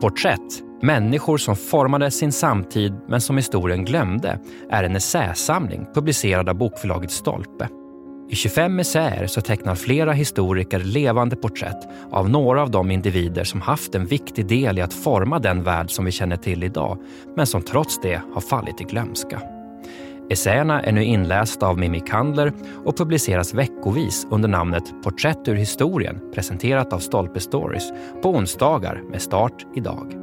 Porträtt, människor som formade sin samtid men som historien glömde, är en essäsamling publicerad av bokförlaget Stolpe. I 25 essäer så tecknar flera historiker levande porträtt av några av de individer som haft en viktig del i att forma den värld som vi känner till idag, men som trots det har fallit i glömska. Essäerna är nu inlästa av Mimmi Kandler och publiceras veckovis under namnet Porträtt ur historien presenterat av Stolpe Stories på onsdagar med start idag.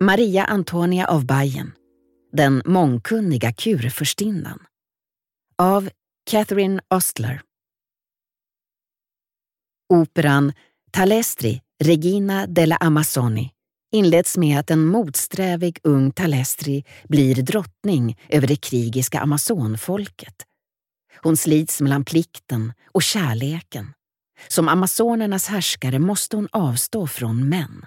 Maria Antonia av Bayern, den mångkunniga kurfurstinnan. Av Catherine Ostler. Operan Talestri Regina della Amazzoni inleds med att en motsträvig ung Talestri blir drottning över det krigiska amazonfolket. Hon slits mellan plikten och kärleken. Som amazonernas härskare måste hon avstå från män.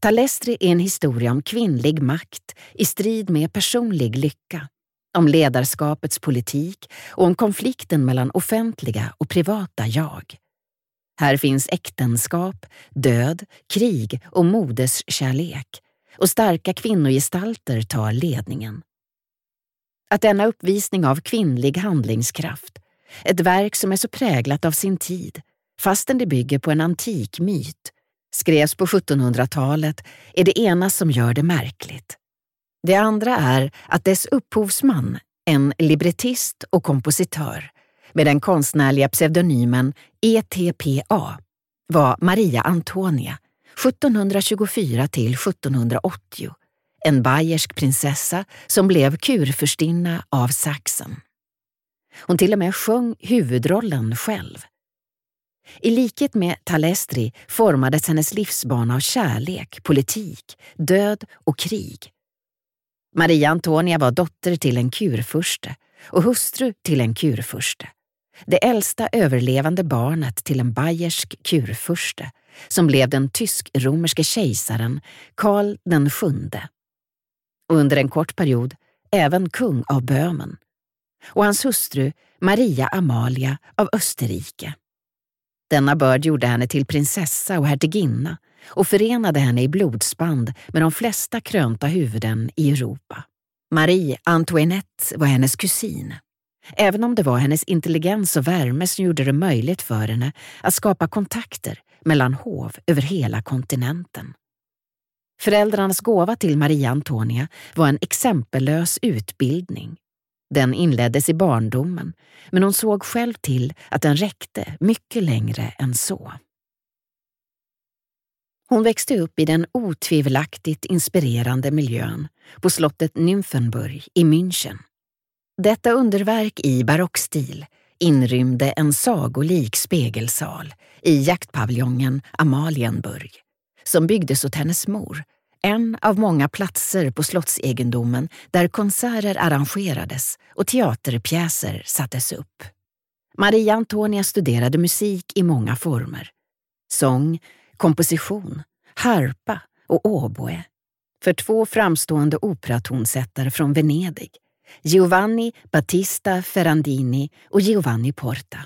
Talestri är en historia om kvinnlig makt i strid med personlig lycka, om ledarskapets politik och om konflikten mellan offentliga och privata jag. Här finns äktenskap, död, krig och moderskärlek och starka kvinnogestalter tar ledningen. Att denna uppvisning av kvinnlig handlingskraft, ett verk som är så präglat av sin tid, fastän det bygger på en antik myt, skrevs på 1700-talet är det ena som gör det märkligt. Det andra är att dess upphovsman, en librettist och kompositör, med den konstnärliga pseudonymen ETPA var Maria Antonia 1724 till 1780, en bayersk prinsessa som blev kurfurstinna av Sachsen. Hon till och med sjöng huvudrollen själv. I likhet med Talestri formades hennes livsbana av kärlek, politik, död och krig. Maria Antonia var dotter till en kurfurste och hustru till en kurfurste det äldsta överlevande barnet till en bayersk kurfurste som blev den tysk-romerske kejsaren Karl den sjunde. Och under en kort period även kung av Böhmen. Och hans hustru Maria Amalia av Österrike. Denna börd gjorde henne till prinsessa och hertiginna och förenade henne i blodsband med de flesta krönta huvuden i Europa. Marie Antoinette var hennes kusin Även om det var hennes intelligens och värme som gjorde det möjligt för henne att skapa kontakter mellan hov över hela kontinenten. Föräldrarnas gåva till Maria Antonia var en exempellös utbildning. Den inleddes i barndomen, men hon såg själv till att den räckte mycket längre än så. Hon växte upp i den otvivelaktigt inspirerande miljön på slottet Nymphenburg i München detta underverk i barockstil inrymde en sagolik spegelsal i jaktpaviljongen Amalienburg, som byggdes åt hennes mor, en av många platser på slottsegendomen där konserter arrangerades och teaterpjäser sattes upp. Maria Antonia studerade musik i många former. Sång, komposition, harpa och oboe. För två framstående operatonsättare från Venedig Giovanni Battista Ferrandini och Giovanni Porta.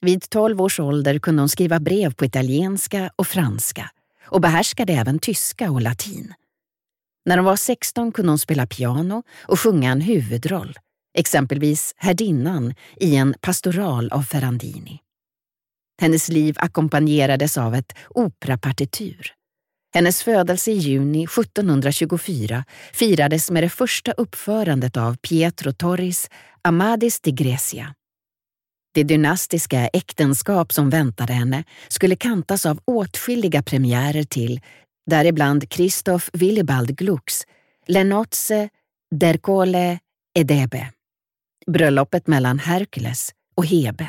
Vid tolv års ålder kunde hon skriva brev på italienska och franska och behärskade även tyska och latin. När hon var 16 kunde hon spela piano och sjunga en huvudroll, exempelvis herdinnan i en pastoral av Ferrandini. Hennes liv ackompanjerades av ett operapartitur. Hennes födelse i juni 1724 firades med det första uppförandet av Pietro Torris Amadis di Grecia. Det dynastiska äktenskap som väntade henne skulle kantas av åtskilliga premiärer till, däribland Christoph Willibald Glucks Lenotze Dercole Edebe, bröllopet mellan Hercules och Hebe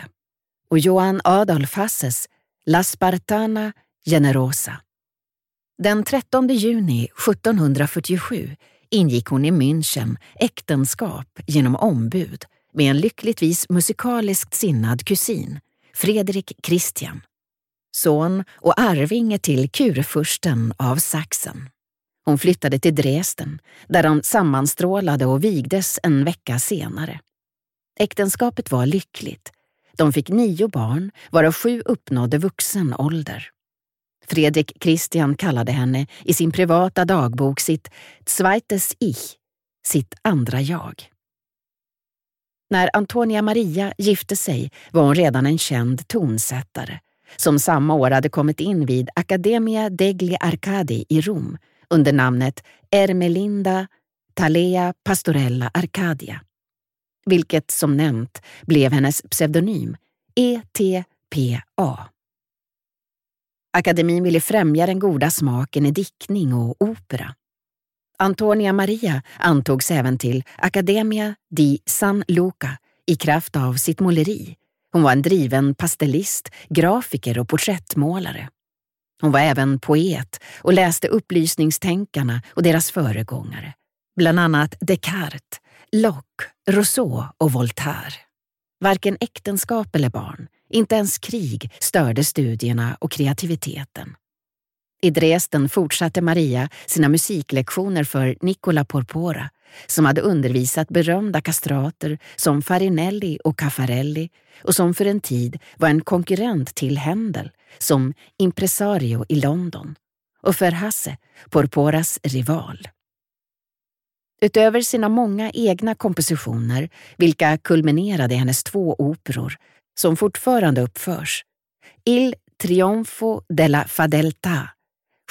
och Johan Adolf Hasses La Spartana Generosa. Den 13 juni 1747 ingick hon i München äktenskap genom ombud med en lyckligtvis musikaliskt sinnad kusin, Fredrik Christian, son och arvinge till kurfursten av Sachsen. Hon flyttade till Dresden där de sammanstrålade och vigdes en vecka senare. Äktenskapet var lyckligt. De fick nio barn, varav sju uppnådde vuxen ålder. Fredrik Christian kallade henne i sin privata dagbok sitt zweites Ich, sitt andra jag. När Antonia Maria gifte sig var hon redan en känd tonsättare som samma år hade kommit in vid Accademia degli Arcadi i Rom under namnet Ermelinda Talea Pastorella Arcadia, vilket som nämnt blev hennes pseudonym ETPA. Akademin ville främja den goda smaken i diktning och opera. Antonia Maria antogs även till Accademia di San Luca i kraft av sitt måleri. Hon var en driven pastellist, grafiker och porträttmålare. Hon var även poet och läste upplysningstänkarna och deras föregångare, bland annat Descartes, Locke, Rousseau och Voltaire. Varken äktenskap eller barn, inte ens krig störde studierna och kreativiteten. I Dresden fortsatte Maria sina musiklektioner för Nicola Porpora som hade undervisat berömda kastrater som Farinelli och Caffarelli och som för en tid var en konkurrent till Händel som impresario i London och för Hasse, Porporas rival. Utöver sina många egna kompositioner, vilka kulminerade i hennes två operor, som fortfarande uppförs, Il Trionfo della Fadeltà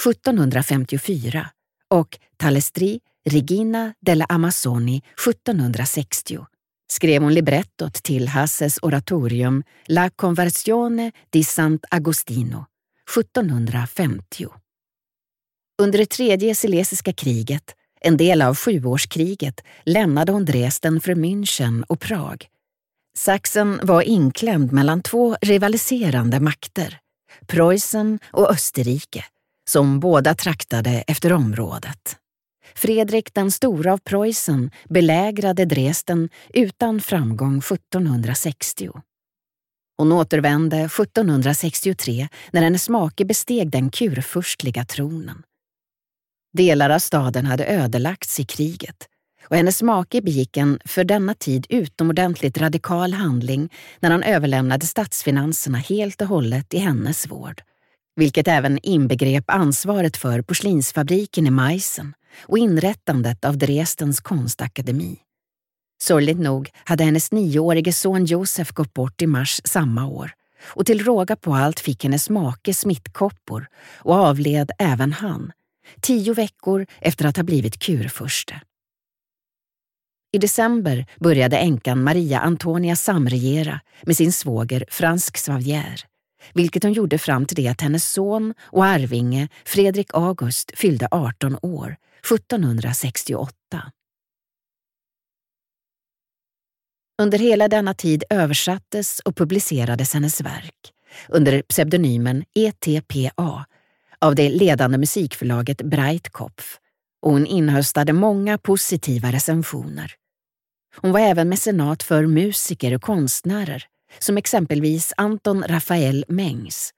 1754 och Talestri Regina della Amazzoni 1760 skrev hon librettot till Hasses oratorium La Conversione di Sant'Agostino 1750. Under det tredje silesiska kriget, en del av sjuårskriget, lämnade hon Dresden för München och Prag. Sachsen var inklämd mellan två rivaliserande makter, Preussen och Österrike, som båda traktade efter området. Fredrik den store av Preussen belägrade Dresden utan framgång 1760. Hon återvände 1763 när hennes make besteg den kurfurstliga tronen. Delar av staden hade ödelagts i kriget och hennes make begick en för denna tid utomordentligt radikal handling när han överlämnade statsfinanserna helt och hållet i hennes vård, vilket även inbegrep ansvaret för porslinsfabriken i Meissen och inrättandet av Dresdens konstakademi. Sorgligt nog hade hennes nioårige son Josef gått bort i mars samma år och till råga på allt fick hennes make smittkoppor och avled även han, tio veckor efter att ha blivit kurfurste. I december började änkan Maria Antonia samregera med sin svåger Fransk Xavier, vilket hon gjorde fram till det att hennes son och arvinge Fredrik August fyllde 18 år 1768. Under hela denna tid översattes och publicerades hennes verk under pseudonymen ETPA av det ledande musikförlaget Breitkopf och hon inhöstade många positiva recensioner. Hon var även mecenat för musiker och konstnärer som exempelvis Anton Rafael Mengs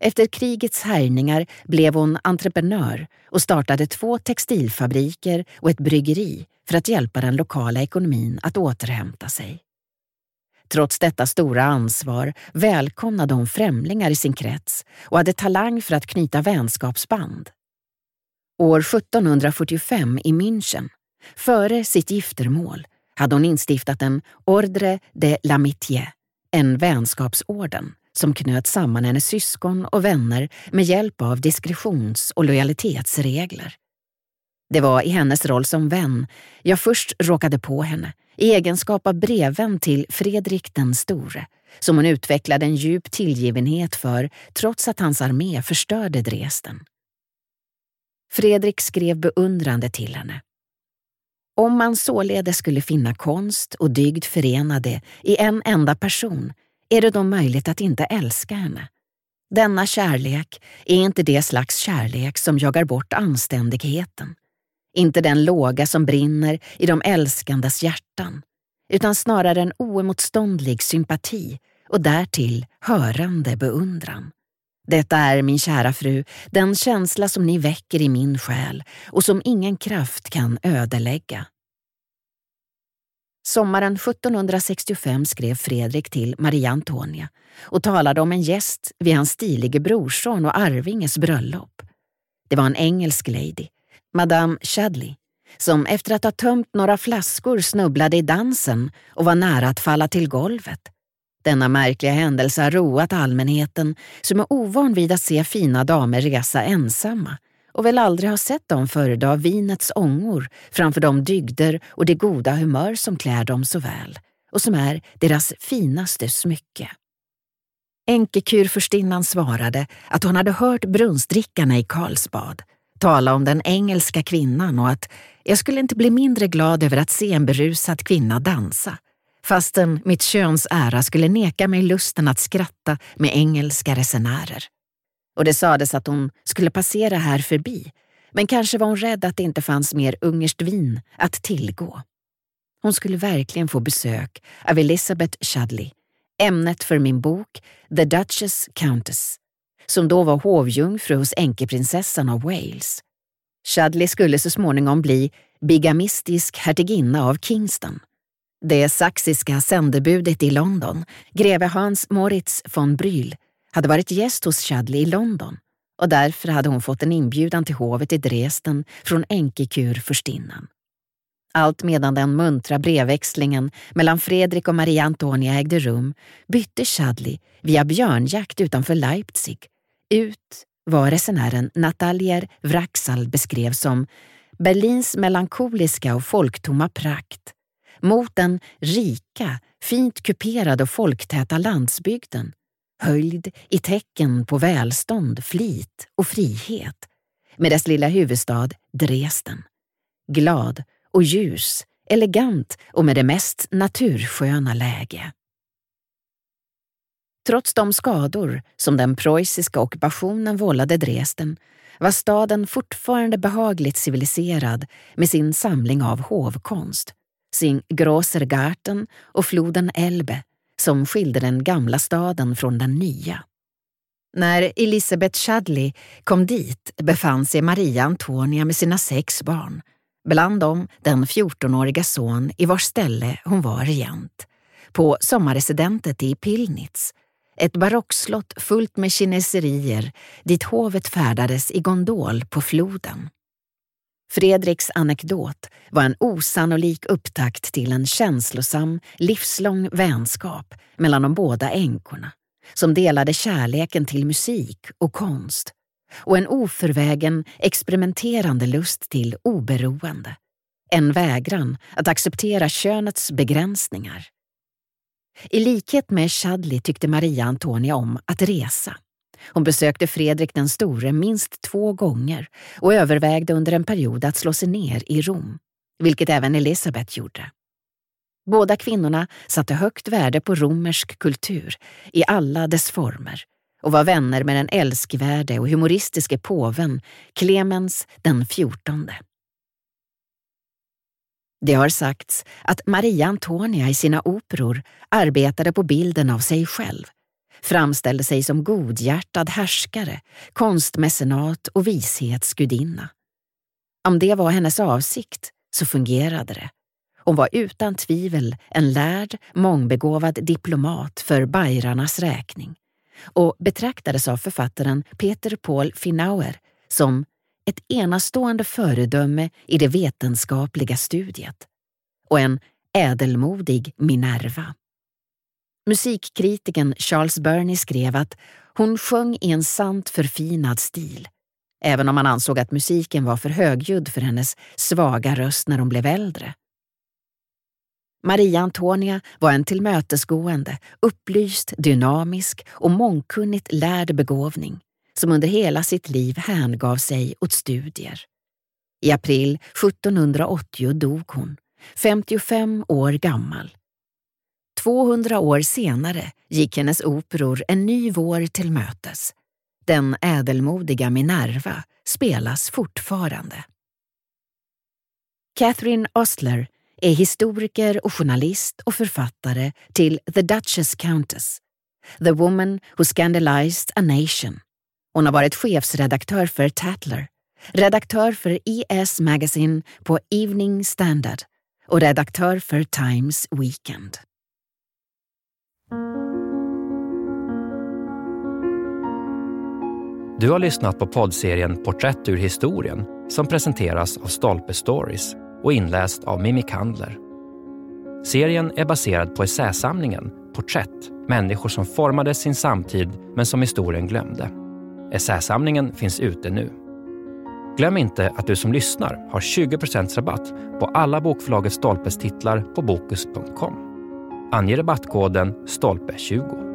efter krigets härjningar blev hon entreprenör och startade två textilfabriker och ett bryggeri för att hjälpa den lokala ekonomin att återhämta sig. Trots detta stora ansvar välkomnade hon främlingar i sin krets och hade talang för att knyta vänskapsband. År 1745 i München, före sitt giftermål, hade hon instiftat en Ordre de l'Amitié, en vänskapsorden som knöt samman hennes syskon och vänner med hjälp av diskretions och lojalitetsregler. Det var i hennes roll som vän jag först råkade på henne i egenskap av brevvän till Fredrik den store, som hon utvecklade en djup tillgivenhet för trots att hans armé förstörde Dresden. Fredrik skrev beundrande till henne. Om man således skulle finna konst och dygd förenade i en enda person är det då möjligt att inte älska henne? Denna kärlek är inte det slags kärlek som jagar bort anständigheten. Inte den låga som brinner i de älskandes hjärtan, utan snarare en oemotståndlig sympati och därtill hörande beundran. Detta är, min kära fru, den känsla som ni väcker i min själ och som ingen kraft kan ödelägga. Sommaren 1765 skrev Fredrik till Maria Antonia och talade om en gäst vid hans stilige brorson och arvinges bröllop. Det var en engelsk lady, Madame Chadley, som efter att ha tömt några flaskor snubblade i dansen och var nära att falla till golvet. Denna märkliga händelse har roat allmänheten som är ovan vid att se fina damer resa ensamma och väl aldrig har sett dem föredra vinets ångor framför de dygder och det goda humör som klär dem så väl och som är deras finaste smycke. Änkekurfurstinnan svarade att hon hade hört brunstdrickarna i Karlsbad tala om den engelska kvinnan och att jag skulle inte bli mindre glad över att se en berusad kvinna dansa fastän mitt köns ära skulle neka mig lusten att skratta med engelska resenärer. Och det sades att hon skulle passera här förbi, men kanske var hon rädd att det inte fanns mer ungerskt vin att tillgå. Hon skulle verkligen få besök av Elizabeth Chudley, ämnet för min bok The Duchess Countess, som då var hovjungfru hos änkeprinsessan av Wales. Chudley skulle så småningom bli bigamistisk hertiginna av Kingston. Det saxiska sändebudet i London, greve Hans Moritz von Brühl hade varit gäst hos Chadley i London och därför hade hon fått en inbjudan till hovet i Dresden från änkekurfurstinnan. Allt medan den muntra brevväxlingen mellan Fredrik och Maria Antonia ägde rum bytte Chadley via björnjakt utanför Leipzig ut vad resenären Natalier Wraxall beskrev som Berlins melankoliska och folktomma prakt mot den rika, fint kuperade och folktäta landsbygden Höjd i tecken på välstånd, flit och frihet med dess lilla huvudstad Dresden. Glad och ljus, elegant och med det mest natursköna läge. Trots de skador som den preussiska ockupationen vållade Dresden var staden fortfarande behagligt civiliserad med sin samling av hovkonst, sin Grossergarten och floden Elbe som skilde den gamla staden från den nya. När Elisabeth Chadley kom dit befann sig Maria Antonia med sina sex barn, bland dem den 14-åriga son i vars ställe hon var regent, på sommarresidentet i Pilnitz, ett barockslott fullt med kineserier dit hovet färdades i gondol på floden. Fredriks anekdot var en osannolik upptakt till en känslosam, livslång vänskap mellan de båda änkorna som delade kärleken till musik och konst och en oförvägen experimenterande lust till oberoende. En vägran att acceptera könets begränsningar. I likhet med Chadli tyckte Maria Antonia om att resa. Hon besökte Fredrik den store minst två gånger och övervägde under en period att slå sig ner i Rom, vilket även Elisabeth gjorde. Båda kvinnorna satte högt värde på romersk kultur i alla dess former och var vänner med den älskvärde och humoristiske påven Clemens den fjortonde. Det har sagts att Maria Antonia i sina operor arbetade på bilden av sig själv framställde sig som godhjärtad härskare, konstmecenat och vishetsgudinna. Om det var hennes avsikt så fungerade det. Hon var utan tvivel en lärd, mångbegåvad diplomat för bajrarnas räkning och betraktades av författaren Peter Paul Finauer som ett enastående föredöme i det vetenskapliga studiet och en ädelmodig Minerva. Musikkritikern Charles Burney skrev att hon sjöng i en sant förfinad stil, även om han ansåg att musiken var för högljudd för hennes svaga röst när hon blev äldre. Maria Antonia var en tillmötesgående, upplyst, dynamisk och mångkunnigt lärd begåvning som under hela sitt liv hängav sig åt studier. I april 1780 dog hon, 55 år gammal, 200 år senare gick hennes operor en ny vår till mötes. Den ädelmodiga Minerva spelas fortfarande. Catherine Ostler är historiker och journalist och författare till The Duchess Countess, The Woman Who Scandalized a Nation. Hon har varit chefsredaktör för Tatler, redaktör för ES Magazine på Evening Standard och redaktör för Times Weekend. Du har lyssnat på poddserien Porträtt ur historien som presenteras av Stolpe Stories och inläst av Mimmi Kandler. Serien är baserad på essäsamlingen Porträtt, människor som formade sin samtid men som historien glömde. Essäsamlingen finns ute nu. Glöm inte att du som lyssnar har 20% rabatt på alla bokförlaget Stolpes titlar på Bokus.com. Ange rabattkoden STOLPE20.